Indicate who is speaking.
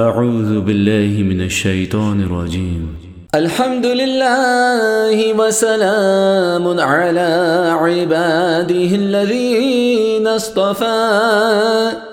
Speaker 1: أعوذ بالله من الشيطان الرجيم.
Speaker 2: الحمد لله وسلام على عباده الذين اصطفى.